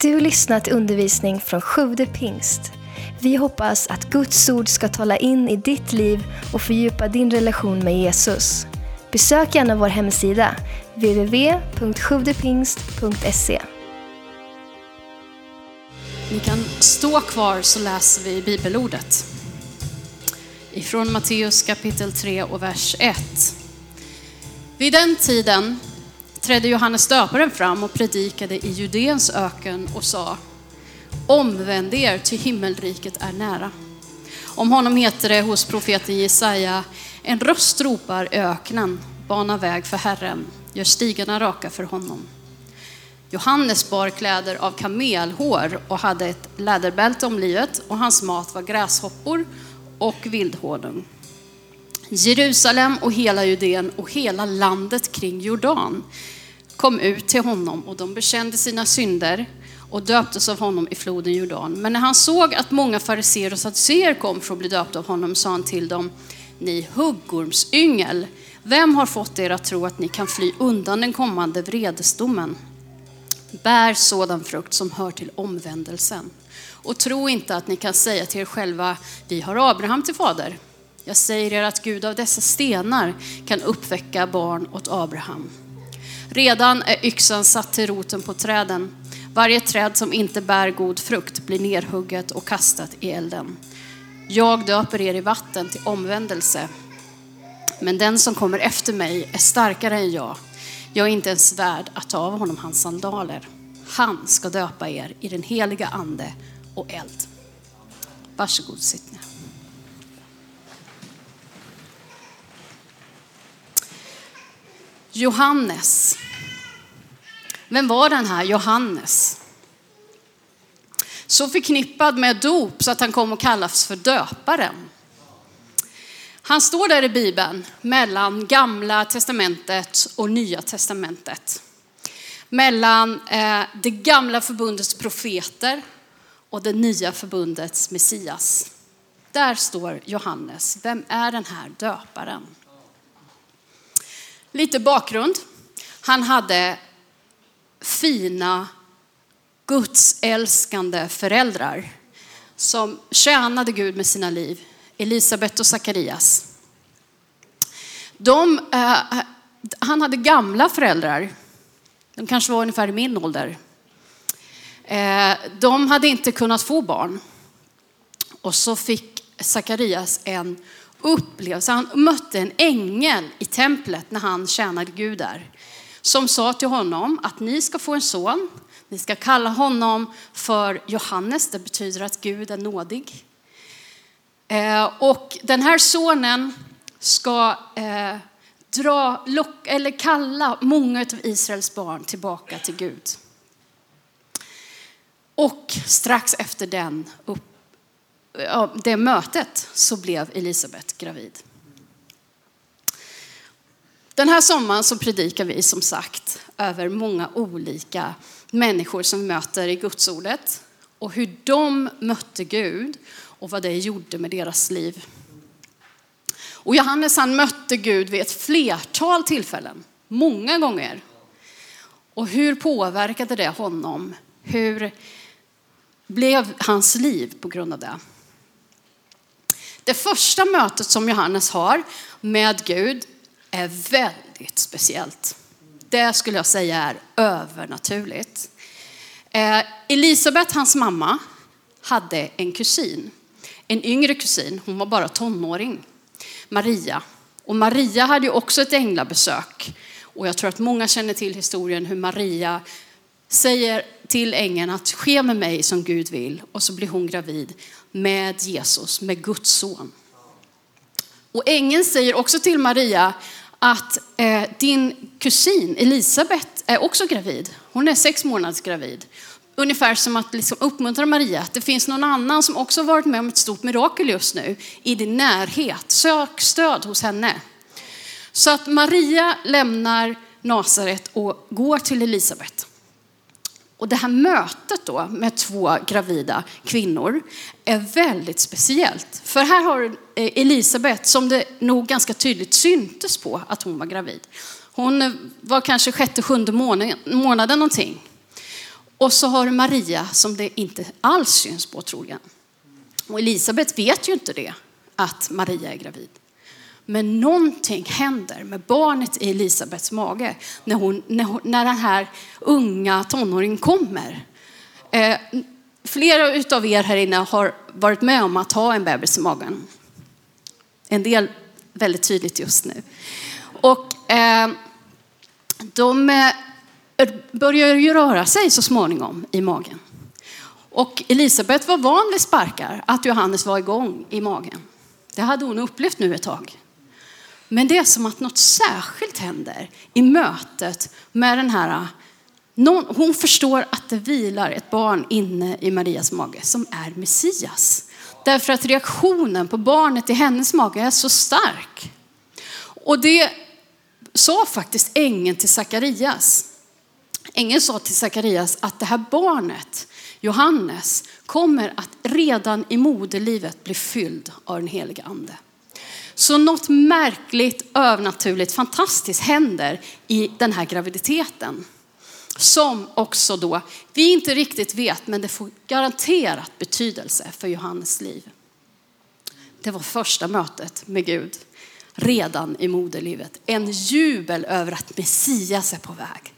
Du har lyssnat till undervisning från Sjude pingst. Vi hoppas att Guds ord ska tala in i ditt liv och fördjupa din relation med Jesus. Besök gärna vår hemsida, www.sjuvdepingst.se. Ni kan stå kvar så läser vi bibelordet. Ifrån Matteus kapitel 3 och vers 1. Vid den tiden trädde Johannes döparen fram och predikade i Judeens öken och sa Omvänd er, till himmelriket är nära. Om honom heter det hos profeten Jesaja, en röst ropar i öknen, bana väg för Herren, gör stigarna raka för honom. Johannes bar kläder av kamelhår och hade ett läderbälte om livet och hans mat var gräshoppor och vildhonung. Jerusalem och hela Judeen och hela landet kring Jordan kom ut till honom och de bekände sina synder och döptes av honom i floden Jordan. Men när han såg att många fariseer och saduceer kom för att bli döpta av honom sa han till dem, ni huggormsyngel, vem har fått er att tro att ni kan fly undan den kommande vredesdomen? Bär sådan frukt som hör till omvändelsen. Och tro inte att ni kan säga till er själva, vi har Abraham till fader. Jag säger er att Gud av dessa stenar kan uppväcka barn åt Abraham. Redan är yxan satt till roten på träden. Varje träd som inte bär god frukt blir nerhugget och kastat i elden. Jag döper er i vatten till omvändelse. Men den som kommer efter mig är starkare än jag. Jag är inte ens värd att ta av honom hans sandaler. Han ska döpa er i den heliga ande och eld. Varsågod, sitt ner. Johannes. Vem var den här Johannes? Så förknippad med dop så att han kom att kallas för döparen. Han står där i Bibeln mellan gamla testamentet och nya testamentet. Mellan eh, det gamla förbundets profeter och det nya förbundets Messias. Där står Johannes. Vem är den här döparen? Lite bakgrund. Han hade fina, gudsälskande föräldrar som tjänade Gud med sina liv. Elisabet och Sakarias. De, eh, han hade gamla föräldrar. De kanske var ungefär i min ålder. Eh, de hade inte kunnat få barn. Och så fick Sakarias en upplevelse. Han mötte en ängel i templet när han tjänade Gud där. Som sa till honom att ni ska få en son. Ni ska kalla honom för Johannes. Det betyder att Gud är nådig. Eh, och den här sonen ska eh, dra, lock, eller kalla många av Israels barn tillbaka till Gud. Och strax efter den upp, det mötet så blev Elisabet gravid. Den här sommaren så predikar vi som sagt över många olika människor som vi möter i Gudsordet och hur de mötte Gud och vad det gjorde med deras liv. Och Johannes han mötte Gud vid ett flertal tillfällen, många gånger. Och hur påverkade det honom? Hur blev hans liv på grund av det? Det första mötet som Johannes har med Gud är väldigt speciellt. Det skulle jag säga är övernaturligt. Eh, Elisabet, hans mamma, hade en kusin. En yngre kusin, hon var bara tonåring. Maria. Och Maria hade ju också ett änglabesök. Och jag tror att många känner till historien hur Maria säger till ängeln att ske med mig som Gud vill. Och så blir hon gravid med Jesus, med Guds son. Och ängeln säger också till Maria att eh, din kusin Elisabet är också gravid. Hon är sex månaders gravid. Ungefär som att liksom uppmuntra Maria att det finns någon annan som också varit med om ett stort mirakel just nu i din närhet. Sök stöd hos henne. Så att Maria lämnar Nasaret och går till Elisabet. Och det här mötet då med två gravida kvinnor är väldigt speciellt. För här har eh, du Elisabet som det nog ganska tydligt syntes på att hon var gravid. Hon eh, var kanske sjätte, sjunde månaden någonting. Och så har du Maria som det inte alls syns på troligen. Och Elisabet vet ju inte det, att Maria är gravid. Men någonting händer med barnet i Elisabets mage när, hon, när, hon, när den här unga tonåringen kommer. Eh, flera av er här inne har varit med om att ha en bebis i magen. En del väldigt tydligt just nu. Och eh, de eh, börjar ju röra sig så småningom i magen. Och Elisabet var van vid sparkar, att Johannes var igång i magen. Det hade hon upplevt nu ett tag. Men det är som att något särskilt händer i mötet med den här ah, hon förstår att det vilar ett barn inne i Marias mage som är Messias. Därför att reaktionen på barnet i hennes mage är så stark. Och det sa faktiskt ängeln till Sakarias. Ängeln sa till Sakarias att det här barnet, Johannes, kommer att redan i moderlivet bli fylld av den heliga ande. Så något märkligt, övernaturligt, fantastiskt händer i den här graviditeten. Som också då, vi inte riktigt vet, men det får garanterat betydelse för Johannes liv. Det var första mötet med Gud redan i moderlivet. En jubel över att Messias är på väg.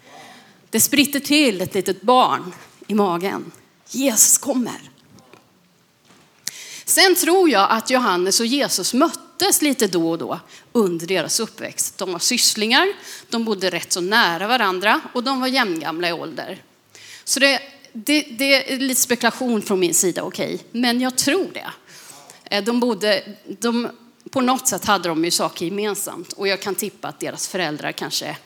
Det spritter till ett litet barn i magen. Jesus kommer. Sen tror jag att Johannes och Jesus möttes möttes lite då och då under deras uppväxt. De var sysslingar, de bodde rätt så nära varandra och de var jämngamla i ålder. Så det, det, det är lite spekulation från min sida, okej, okay. men jag tror det. Eh, de bodde, de, på något sätt hade de ju saker gemensamt och jag kan tippa att deras föräldrar kanske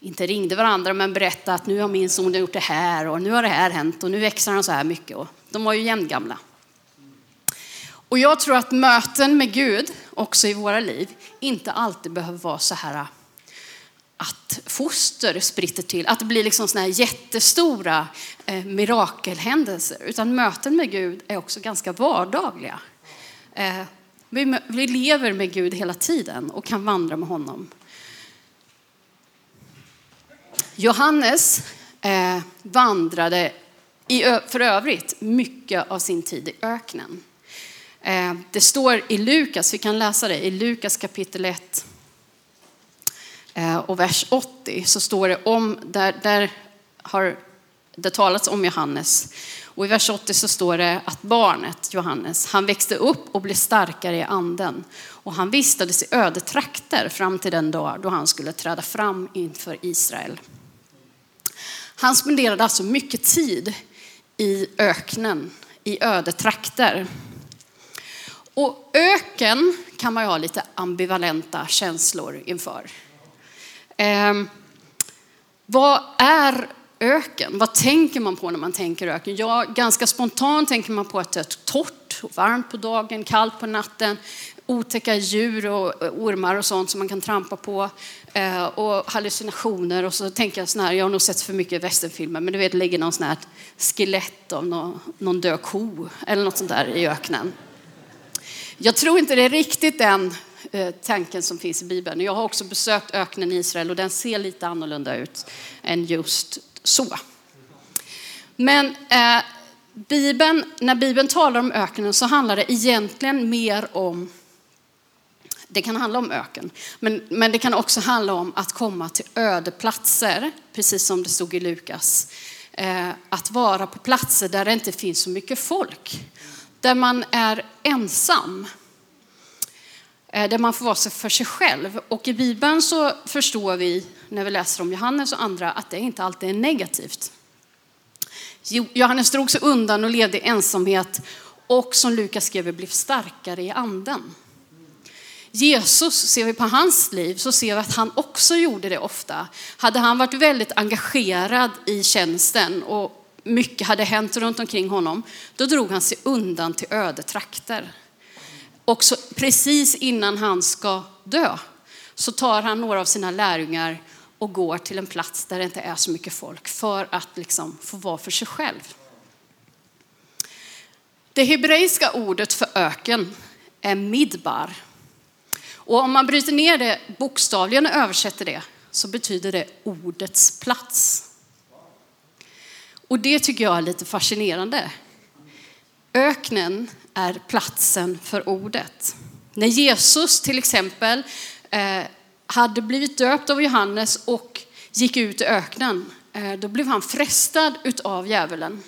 inte ringde varandra men berättade att nu har min son gjort det här och nu har det här hänt och nu växer han så här mycket. Och de var ju jämngamla. Och jag tror att möten med Gud, också i våra liv, inte alltid behöver vara så här äh, att foster spritter till, att det blir liksom såna här jättestora eh, mirakelhändelser. Utan möten med Gud är också ganska vardagliga. Eh, vi, vi lever med Gud hela tiden och kan vandra med honom. Johannes eh, vandrade i, för övrigt mycket av sin tid i öknen. Eh, det står i Lukas, vi kan läsa det, i Lukas kapitel 1 eh, och vers 80 så står det om, där, där har det talats om Johannes. Och i vers 80 så står det att barnet Johannes, han växte upp och blev starkare i anden. Och han vistades i ödetrakter fram till den dag då han skulle träda fram inför Israel. Han spenderade alltså mycket tid i öknen, i ödetrakter. Och öken kan man ju ha lite ambivalenta känslor inför. Eh, vad är öken? Vad tänker man på när man tänker öken? Ja, ganska spontant tänker man på att det är torrt och varmt på dagen, kallt på natten, otäcka djur och ormar och sånt som man kan trampa på eh, och hallucinationer och så tänker jag sån här, jag har nog sett för mycket västernfilmer, men du vet, det ligger någon sån här skelett av någon, någon död ko eller något sånt där i öknen. Jag tror inte det är riktigt den eh, tanken som finns i Bibeln. Jag har också besökt öknen i Israel och den ser lite annorlunda ut än just så. Men eh, Bibeln, när Bibeln talar om öknen så handlar det egentligen mer om det kan handla om öken, men, men det kan också handla om att komma till ödeplatser. precis som det stod i Lukas. Eh, att vara på platser där det inte finns så mycket folk där man är ensam. Eh, där man får vara sig för sig själv. Och i Bibeln så förstår vi, när vi läser om Johannes och andra, att det inte alltid är negativt. Johannes drog sig undan och levde i ensamhet och som Lukas skrev blev starkare i anden. Jesus, ser vi på hans liv, så ser vi att han också gjorde det ofta. Hade han varit väldigt engagerad i tjänsten och mycket hade hänt runt omkring honom, då drog han sig undan till öde trakter. Och så, precis innan han ska dö så tar han några av sina lärjungar och går till en plats där det inte är så mycket folk för att liksom få vara för sig själv. Det hebreiska ordet för öken är midbar. Och om man bryter ner det bokstavligen och översätter det så betyder det ordets plats. Och det tycker jag är lite fascinerande. Öknen är platsen för ordet. När Jesus till exempel eh, hade blivit döpt av Johannes och gick ut i öknen, eh, då blev han frestad av djävulen.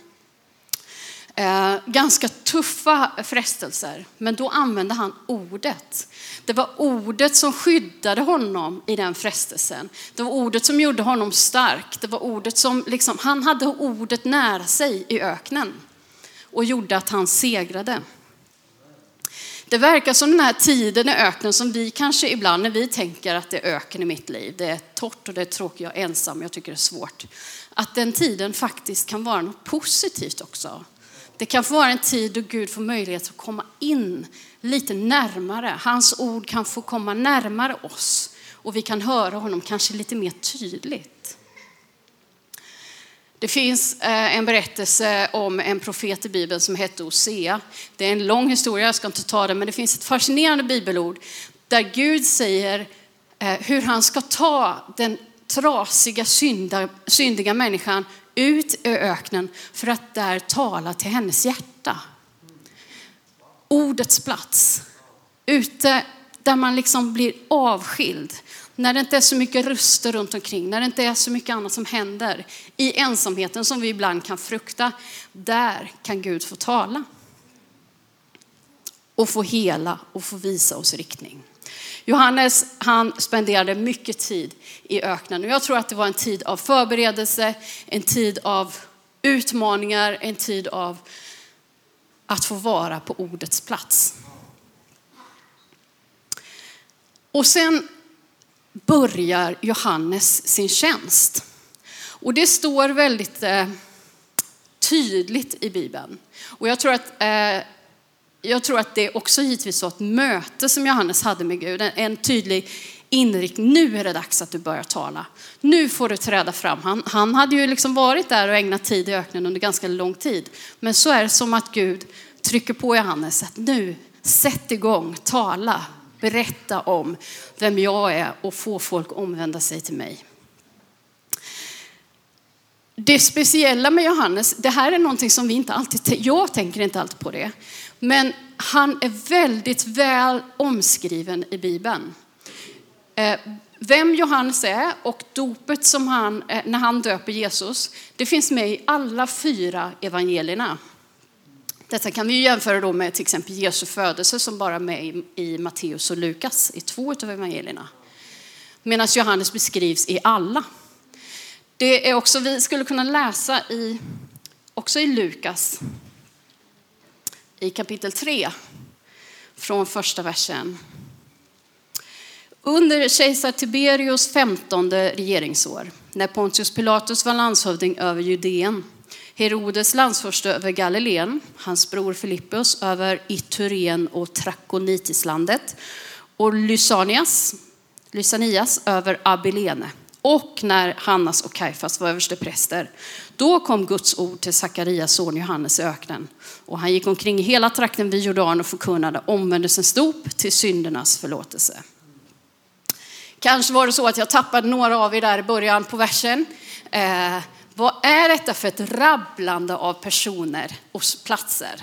Eh, ganska tuffa frestelser, men då använde han ordet. Det var ordet som skyddade honom i den frestelsen. Det var ordet som gjorde honom stark. Det var ordet som liksom, han hade ordet nära sig i öknen och gjorde att han segrade. Det verkar som den här tiden i öknen som vi kanske ibland när vi tänker att det är öken i mitt liv, det är torrt och det är tråkigt, jag är ensam, jag tycker det är svårt. Att den tiden faktiskt kan vara något positivt också. Det kan få vara en tid då Gud får möjlighet att komma in lite närmare. Hans ord kan få komma närmare oss och vi kan höra honom kanske lite mer tydligt. Det finns eh, en berättelse om en profet i Bibeln som hette Osea. Det är en lång historia, jag ska inte ta den, men det finns ett fascinerande bibelord där Gud säger eh, hur han ska ta den trasiga, syndiga människan ut i öknen för att där tala till hennes hjärta. Ordets plats. Ute där man liksom blir avskild. När det inte är så mycket röster runt omkring, när det inte är så mycket annat som händer. I ensamheten som vi ibland kan frukta. Där kan Gud få tala. Och få hela och få visa oss riktning. Johannes han spenderade mycket tid i öknen och jag tror att det var en tid av förberedelse, en tid av utmaningar, en tid av att få vara på ordets plats. Och sen börjar Johannes sin tjänst. Och det står väldigt eh, tydligt i Bibeln. Och jag tror att eh, jag tror att det också givetvis var ett möte som Johannes hade med Gud, en tydlig inriktning. Nu är det dags att du börjar tala. Nu får du träda fram. Han, han hade ju liksom varit där och ägnat tid i öknen under ganska lång tid. Men så är det som att Gud trycker på Johannes att nu, sätt igång, tala, berätta om vem jag är och få folk omvända sig till mig. Det speciella med Johannes, det här är någonting som vi inte alltid, jag tänker inte alltid på det, men han är väldigt väl omskriven i Bibeln. Eh, vem Johannes är och dopet som han, eh, när han döper Jesus, det finns med i alla fyra evangelierna. Detta kan vi jämföra då med till exempel Jesu födelse som bara är med i Matteus och Lukas, i två av evangelierna. Medan Johannes beskrivs i alla. Det är också, vi skulle kunna läsa i, också i Lukas, i kapitel 3, från första versen. Under kejsar Tiberius femtonde regeringsår, när Pontius Pilatus var landshövding över Judeen, Herodes landsförste över Galileen, hans bror Filippus över Iturien och Trakonitislandet och Lysanias, Lysanias över Abilene och när Hannas och Kajfas var överstepräster. Då kom Guds ord till Sakarias son Johannes i öknen. Och han gick omkring i hela trakten vid Jordan och förkunnade omvändelsens dop till syndernas förlåtelse. Kanske var det så att jag tappade några av er där i början på versen. Eh, vad är detta för ett rabblande av personer och platser?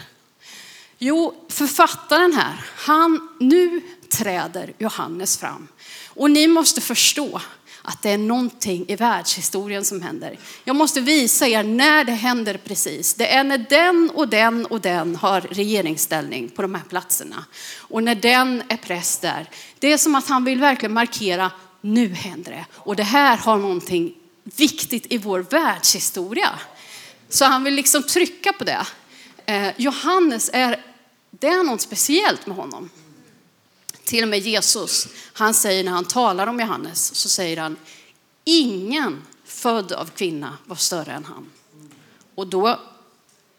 Jo, författaren här, han, nu träder Johannes fram. Och ni måste förstå att det är någonting i världshistorien som händer. Jag måste visa er när det händer precis. Det är när den och den och den har regeringsställning på de här platserna. Och när den är präst där. Det är som att han vill verkligen markera, nu händer det. Och det här har någonting viktigt i vår världshistoria. Så han vill liksom trycka på det. Eh, Johannes är, det är något speciellt med honom. Till och med Jesus, han säger när han talar om Johannes, så säger han, ingen född av kvinna var större än han. Och då,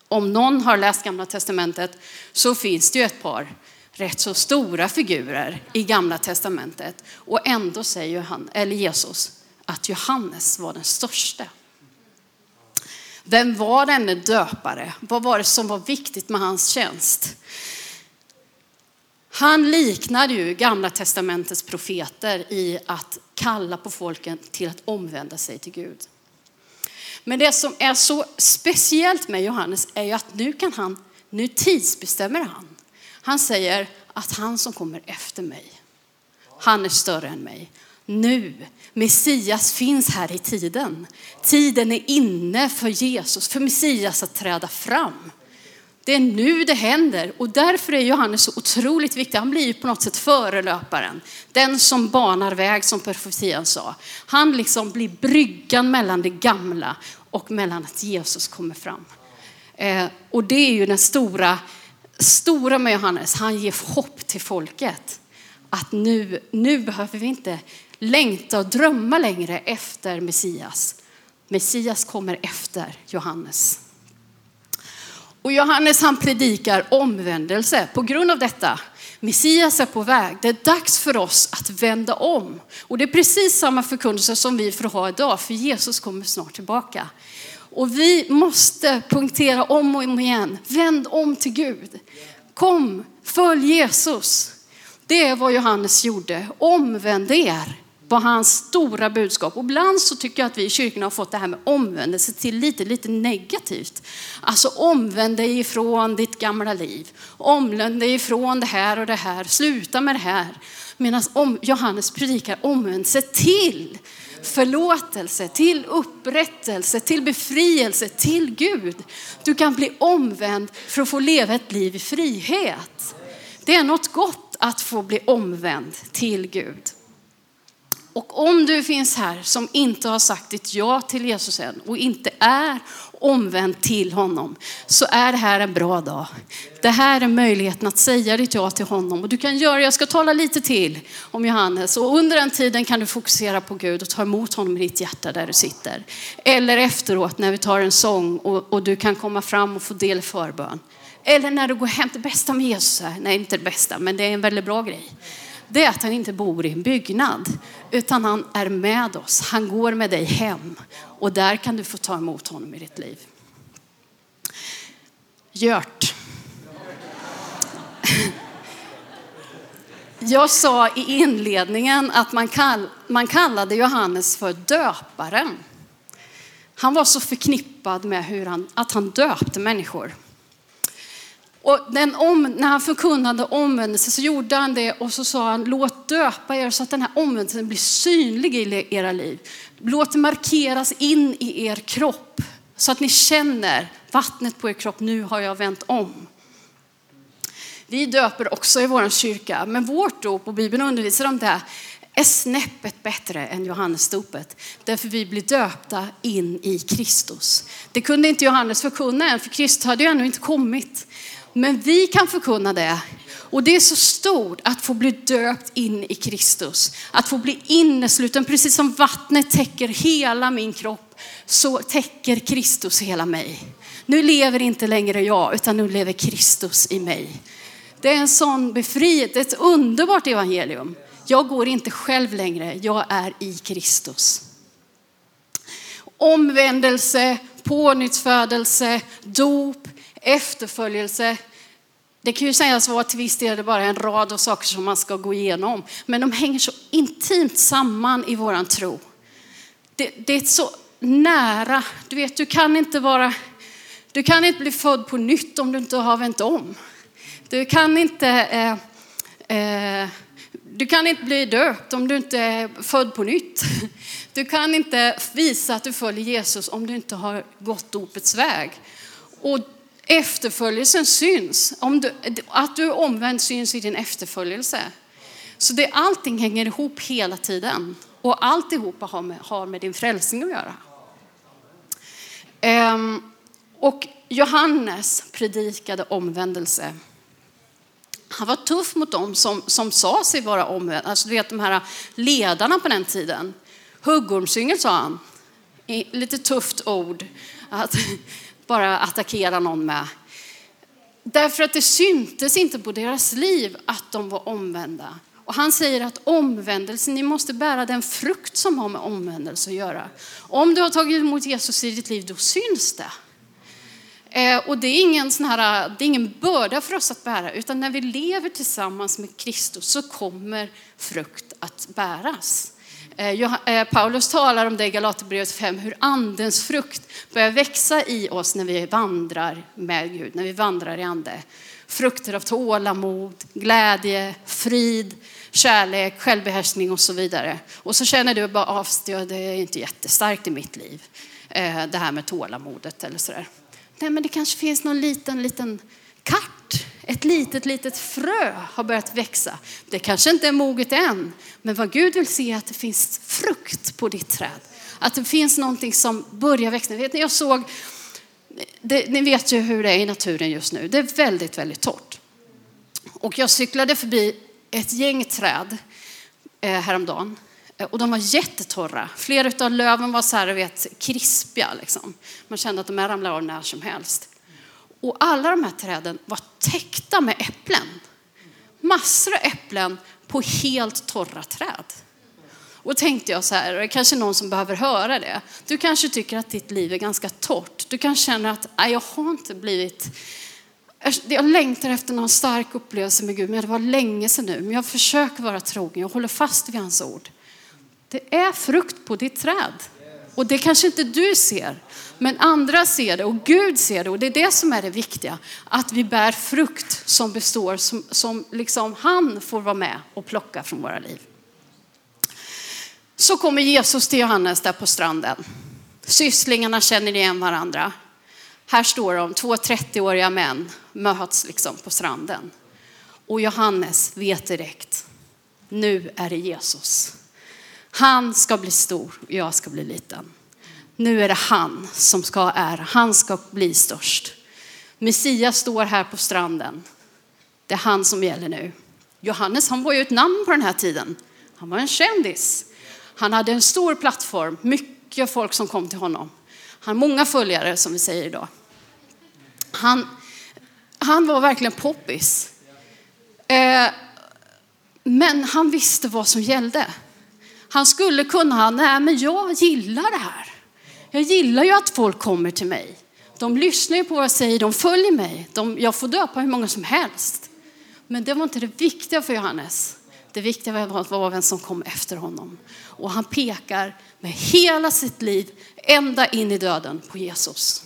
om någon har läst gamla testamentet, så finns det ju ett par rätt så stora figurer i gamla testamentet. Och ändå säger han, eller Jesus att Johannes var den största. Vem var denne döpare? Vad var det som var viktigt med hans tjänst? Han liknade ju gamla testamentets profeter i att kalla på folken till att omvända sig till Gud. Men det som är så speciellt med Johannes är ju att nu kan han, nu tidsbestämmer han. Han säger att han som kommer efter mig, han är större än mig. Nu, Messias finns här i tiden. Tiden är inne för Jesus, för Messias att träda fram. Det är nu det händer och därför är Johannes så otroligt viktig. Han blir ju på något sätt förelöparen. Den som banar väg som profetian sa. Han liksom blir bryggan mellan det gamla och mellan att Jesus kommer fram. Eh, och det är ju den stora, stora med Johannes. Han ger hopp till folket. Att nu, nu behöver vi inte längta och drömma längre efter Messias. Messias kommer efter Johannes. Och Johannes han predikar omvändelse på grund av detta. Messias är på väg. Det är dags för oss att vända om. Och det är precis samma förkunnelse som vi får ha idag, för Jesus kommer snart tillbaka. Och vi måste punktera om och om igen. Vänd om till Gud. Kom, följ Jesus. Det är vad Johannes gjorde. Omvänd er var hans stora budskap. Och ibland så tycker jag att vi i kyrkan har fått det här med omvändelse till lite, lite negativt. Alltså omvänd dig ifrån ditt gamla liv. Omvänd dig ifrån det här och det här. Sluta med det här. Medan Johannes predikar omvändelse till förlåtelse, till upprättelse, till befrielse, till Gud. Du kan bli omvänd för att få leva ett liv i frihet. Det är något gott att få bli omvänd till Gud. Och om du finns här som inte har sagt ditt ja till Jesus än och inte är omvänd till honom så är det här en bra dag. Det här är möjligheten att säga ditt ja till honom och du kan göra, jag ska tala lite till om Johannes och under den tiden kan du fokusera på Gud och ta emot honom i ditt hjärta där du sitter. Eller efteråt när vi tar en sång och, och du kan komma fram och få del i förbön. Eller när du går hem, det bästa med Jesus är, nej inte det bästa men det är en väldigt bra grej det är att han inte bor i en byggnad, utan han är med oss. Han går med dig hem och där kan du få ta emot honom i ditt liv. Gört. Jag sa i inledningen att man, kall, man kallade Johannes för döparen. Han var så förknippad med hur han, att han döpte människor. Och den om, när han förkunnade omvändelse så gjorde han det och så sa han låt döpa er så att den här omvändelsen blir synlig i era liv. Låt det markeras in i er kropp så att ni känner vattnet på er kropp. Nu har jag vänt om. Vi döper också i vår kyrka, men vårt dop och Bibeln undervisar om det är snäppet bättre än Johannesdopet. Därför vi blir döpta in i Kristus. Det kunde inte Johannes förkunna än, för Kristus hade ju ännu inte kommit. Men vi kan förkunna det. Och det är så stort att få bli döpt in i Kristus. Att få bli innesluten, precis som vattnet täcker hela min kropp, så täcker Kristus hela mig. Nu lever inte längre jag, utan nu lever Kristus i mig. Det är en sån befrielse, ett underbart evangelium. Jag går inte själv längre, jag är i Kristus. Omvändelse, pånyttfödelse, dop, efterföljelse. Det kan ju sägas vara till viss del bara en rad av saker som man ska gå igenom, men de hänger så intimt samman i våran tro. Det, det är så nära. Du vet, du kan inte vara, du kan inte bli född på nytt om du inte har vänt om. Du kan inte, eh, eh, du kan inte bli döpt om du inte är född på nytt. Du kan inte visa att du följer Jesus om du inte har gått dopets väg. Och efterföljelsen syns. Om du, att du är omvänd syns i din efterföljelse. Så det, allting hänger ihop hela tiden. Och alltihopa har med, har med din frälsning att göra. Ehm, och Johannes predikade omvändelse. Han var tuff mot dem som, som sa sig vara omvända. Alltså du vet de här ledarna på den tiden. Huggormsyngel sa han. Lite tufft ord. Att, bara attackera någon med. Därför att det syntes inte på deras liv att de var omvända. Och han säger att omvändelsen, ni måste bära den frukt som har med omvändelse att göra. Om du har tagit emot Jesus i ditt liv, då syns det. Eh, och det är, ingen sån här, det är ingen börda för oss att bära, utan när vi lever tillsammans med Kristus så kommer frukt att bäras. Eh, eh, Paulus talar om det i Galaterbrevet 5, hur andens frukt börjar växa i oss när vi vandrar med Gud, när vi vandrar i ande. Frukter av tålamod, glädje, frid, kärlek, självbehärskning och så vidare. Och så känner du bara ah, av, det är inte jättestarkt i mitt liv, eh, det här med tålamodet eller sådär. Nej, men det kanske finns någon liten, liten kart, ett litet, litet frö har börjat växa. Det kanske inte är moget än, men vad Gud vill se är att det finns frukt på ditt träd. Att det finns någonting som börjar växa. Vet ni, jag såg, det, ni vet ju hur det är i naturen just nu. Det är väldigt, väldigt torrt. Och jag cyklade förbi ett gäng träd eh, häromdagen. Eh, och de var jättetorra. Flera av löven var så här, vet, krispiga. Liksom. Man kände att de här ramlade av när som helst. Och alla de här träden var täckta med äpplen. Massor av äpplen på helt torra träd. Och tänkte jag så här, det är kanske någon som behöver höra det. Du kanske tycker att ditt liv är ganska torrt. Du kanske känner att jag har inte blivit jag längtar efter någon stark upplevelse med Gud, men det var länge sedan nu. Men jag försöker vara trogen, jag håller fast vid hans ord. Det är frukt på ditt träd. Och det kanske inte du ser, men andra ser det och Gud ser det. Och det är det som är det viktiga, att vi bär frukt som består, som, som liksom han får vara med och plocka från våra liv. Så kommer Jesus till Johannes där på stranden. Sysslingarna känner igen varandra. Här står de, två 30-åriga män möts liksom på stranden. Och Johannes vet direkt, nu är det Jesus. Han ska bli stor och jag ska bli liten. Nu är det han som ska ha ära, han ska bli störst. Messias står här på stranden. Det är han som gäller nu. Johannes han var ju ett namn på den här tiden. Han var en kändis. Han hade en stor plattform, mycket folk som kom till honom. Han har många följare som vi säger idag. Han, han var verkligen poppis. Eh, men han visste vad som gällde. Han skulle kunna, nej men jag gillar det här. Jag gillar ju att folk kommer till mig. De lyssnar ju på vad jag säger, de följer mig. De, jag får döpa hur många som helst. Men det var inte det viktiga för Johannes. Det viktiga var vem som kom efter honom. Och han pekar med hela sitt liv ända in i döden på Jesus.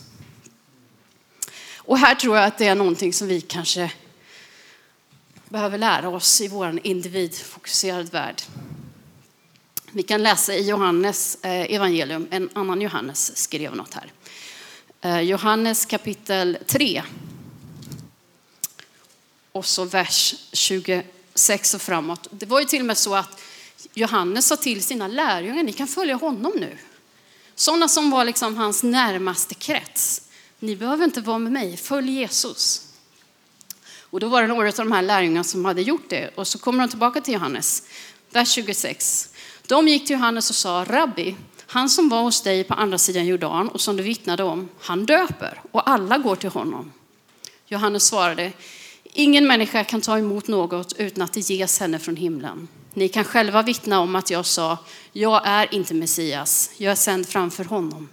Och här tror jag att det är någonting som vi kanske behöver lära oss i vår individfokuserade värld. Vi kan läsa i Johannes eh, evangelium, en annan Johannes skrev något här. Eh, Johannes kapitel 3. Och så vers 26 och framåt. Det var ju till och med så att Johannes sa till sina lärjungar, ni kan följa honom nu. Sådana som var liksom hans närmaste krets. Ni behöver inte vara med mig, följ Jesus. Och då var det några av de här lärjungarna som hade gjort det. Och så kommer de tillbaka till Johannes, vers 26. De gick till Johannes och sa, Rabbi, han som var hos dig på andra sidan Jordan och som du vittnade om, han döper och alla går till honom. Johannes svarade, ingen människa kan ta emot något utan att det ges henne från himlen. Ni kan själva vittna om att jag sa, jag är inte Messias, jag är sänd framför honom.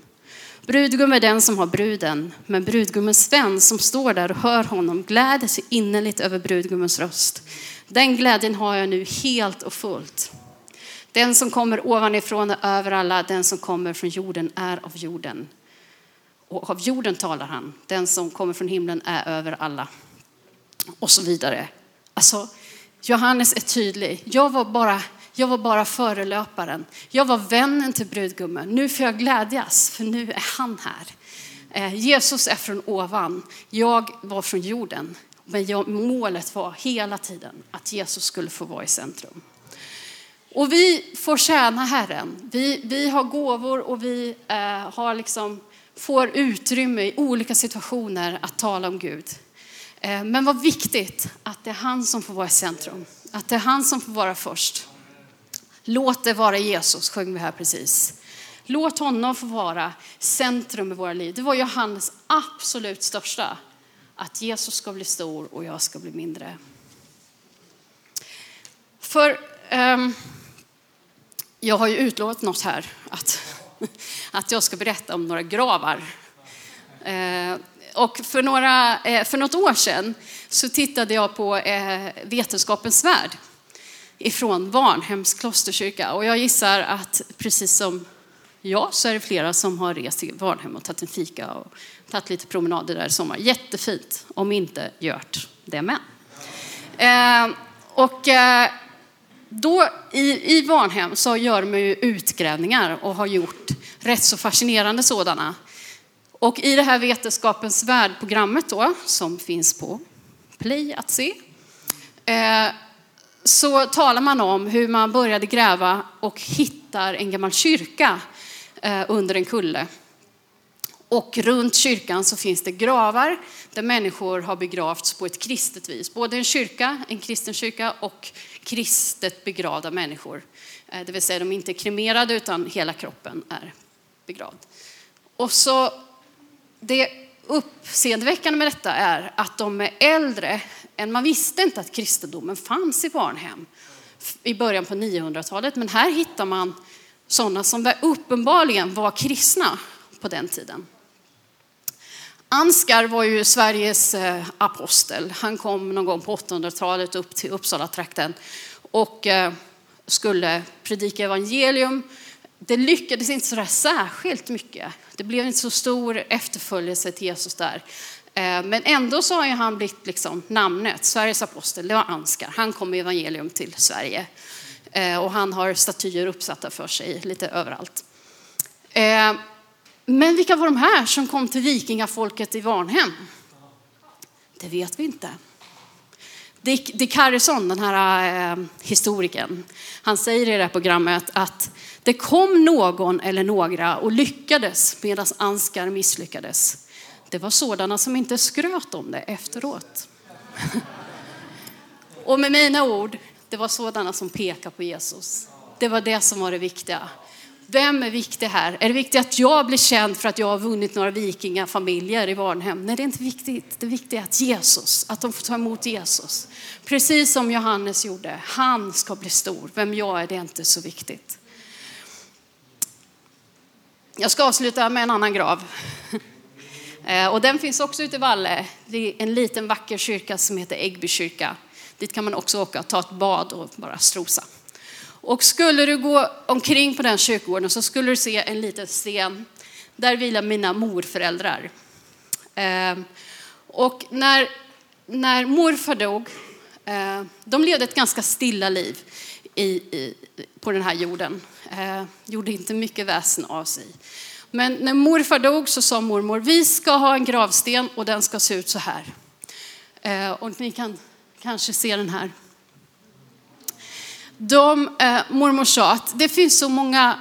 Brudgum är den som har bruden, men brudgummens vän som står där och hör honom gläder sig innerligt över brudgummens röst. Den glädjen har jag nu helt och fullt. Den som kommer ovanifrån är över alla, den som kommer från jorden är av jorden. Och av jorden talar han, den som kommer från himlen är över alla. Och så vidare. Alltså, Johannes är tydlig. Jag var bara, jag var bara förelöparen. Jag var vännen till brudgummen. Nu får jag glädjas, för nu är han här. Eh, Jesus är från ovan. Jag var från jorden. Men jag, målet var hela tiden att Jesus skulle få vara i centrum. Och vi får tjäna Herren. Vi, vi har gåvor och vi eh, har liksom, får utrymme i olika situationer att tala om Gud. Eh, men vad viktigt att det är han som får vara i centrum. Att det är han som får vara först. Låt det vara Jesus, sjöng vi här precis. Låt honom få vara centrum i våra liv. Det var Johannes absolut största. Att Jesus ska bli stor och jag ska bli mindre. För um, jag har ju utlovat något här, att, att jag ska berätta om några gravar. Eh, och för, några, eh, för något år sedan så tittade jag på eh, Vetenskapens värld. ifrån Varnhems klosterkyrka. Och jag gissar att precis som jag så är det flera som har rest till Varnhem och tagit en fika och tagit lite promenader där i sommar. Jättefint, om inte gjort det med. Och då i, i Varnhem så gör man ju utgrävningar och har gjort rätt så fascinerande sådana. Och i det här Vetenskapens värld-programmet då, som finns på Play att se, eh, så talar man om hur man började gräva och hittar en gammal kyrka eh, under en kulle. Och runt kyrkan så finns det gravar där människor har begravts på ett kristet vis. Både en kyrka, en kristen kyrka och kristet begravda människor. Eh, det vill säga de är inte kremerade utan hela kroppen är begravd. Och så det uppseendeväckande med detta är att de är äldre än man visste inte att kristendomen fanns i barnhem i början på 900-talet. Men här hittar man sådana som uppenbarligen var kristna på den tiden. Ansgar var ju Sveriges eh, apostel. Han kom någon gång på 800-talet upp till Uppsala-trakten och eh, skulle predika evangelium. Det lyckades inte så särskilt mycket. Det blev inte så stor efterföljelse till Jesus där. Eh, men ändå så har han blivit liksom namnet, Sveriges apostel, det var Ansgar. Han kom med evangelium till Sverige. Och han har statyer uppsatta för sig lite överallt. Men vilka var de här som kom till vikingafolket i Varnhem? Det vet vi inte. Dick, Dick Harrison, den här eh, historikern, han säger i det här programmet att det kom någon eller några och lyckades medan Anskar misslyckades. Det var sådana som inte skröt om det efteråt. och med mina ord, det var sådana som pekade på Jesus. Det var det som var det viktiga. Vem är viktig här? Är det viktigt att jag blir känd för att jag har vunnit några vikingafamiljer i Varnhem? Nej, det är inte viktigt. Det viktiga är att Jesus, att de får ta emot Jesus. Precis som Johannes gjorde. Han ska bli stor. Vem jag är, det är inte så viktigt. Jag ska avsluta med en annan grav. Eh, och den finns också ute i Valle. Det är en liten vacker kyrka som heter Äggby kyrka. Dit kan man också åka och ta ett bad och bara strosa. Och skulle du gå omkring på den kyrkogården så skulle du se en liten sten. Där vilar mina morföräldrar. Ehm, och när, när morfar dog, eh, de levde ett ganska stilla liv i, i, på den här jorden. Eh, gjorde inte mycket väsen av sig. Men när morfar dog så sa mormor, vi ska ha en gravsten och den ska se ut så här. Eh, och ni kan kanske se den här. De, eh, mormor sa att det finns så många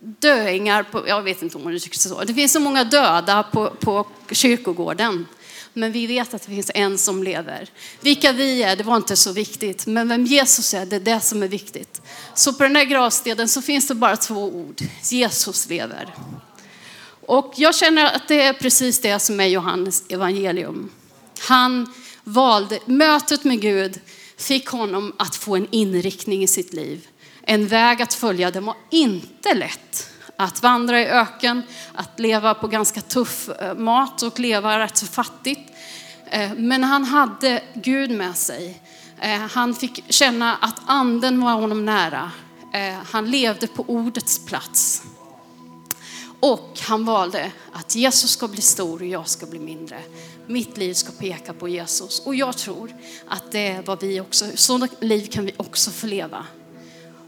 döingar, på, jag vet inte om hon uttryckte så, det finns så många döda på, på kyrkogården. Men vi vet att det finns en som lever. Vilka vi är, det var inte så viktigt. Men vem Jesus är, det är det som är viktigt. Så på den här gravstenen så finns det bara två ord. Jesus lever. Och jag känner att det är precis det som är Johannes evangelium. Han valde mötet med Gud fick honom att få en inriktning i sitt liv. En väg att följa. Den var inte lätt. Att vandra i öken, att leva på ganska tuff eh, mat och leva rätt så fattigt. Eh, men han hade Gud med sig. Eh, han fick känna att anden var honom nära. Han levde på ordets plats. Och han valde att Jesus ska bli stor och jag ska bli mindre. Mitt liv ska peka på Jesus. Och jag tror att det är vad vi också, sådana liv kan vi också få leva.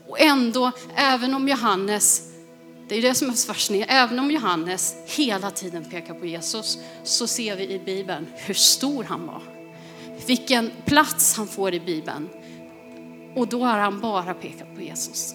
Och ändå, även om Johannes, det är det som är så fascinerande, även om Johannes hela tiden pekar på Jesus så ser vi i Bibeln hur stor han var. Vilken plats han får i Bibeln. Och då har han bara pekat på Jesus.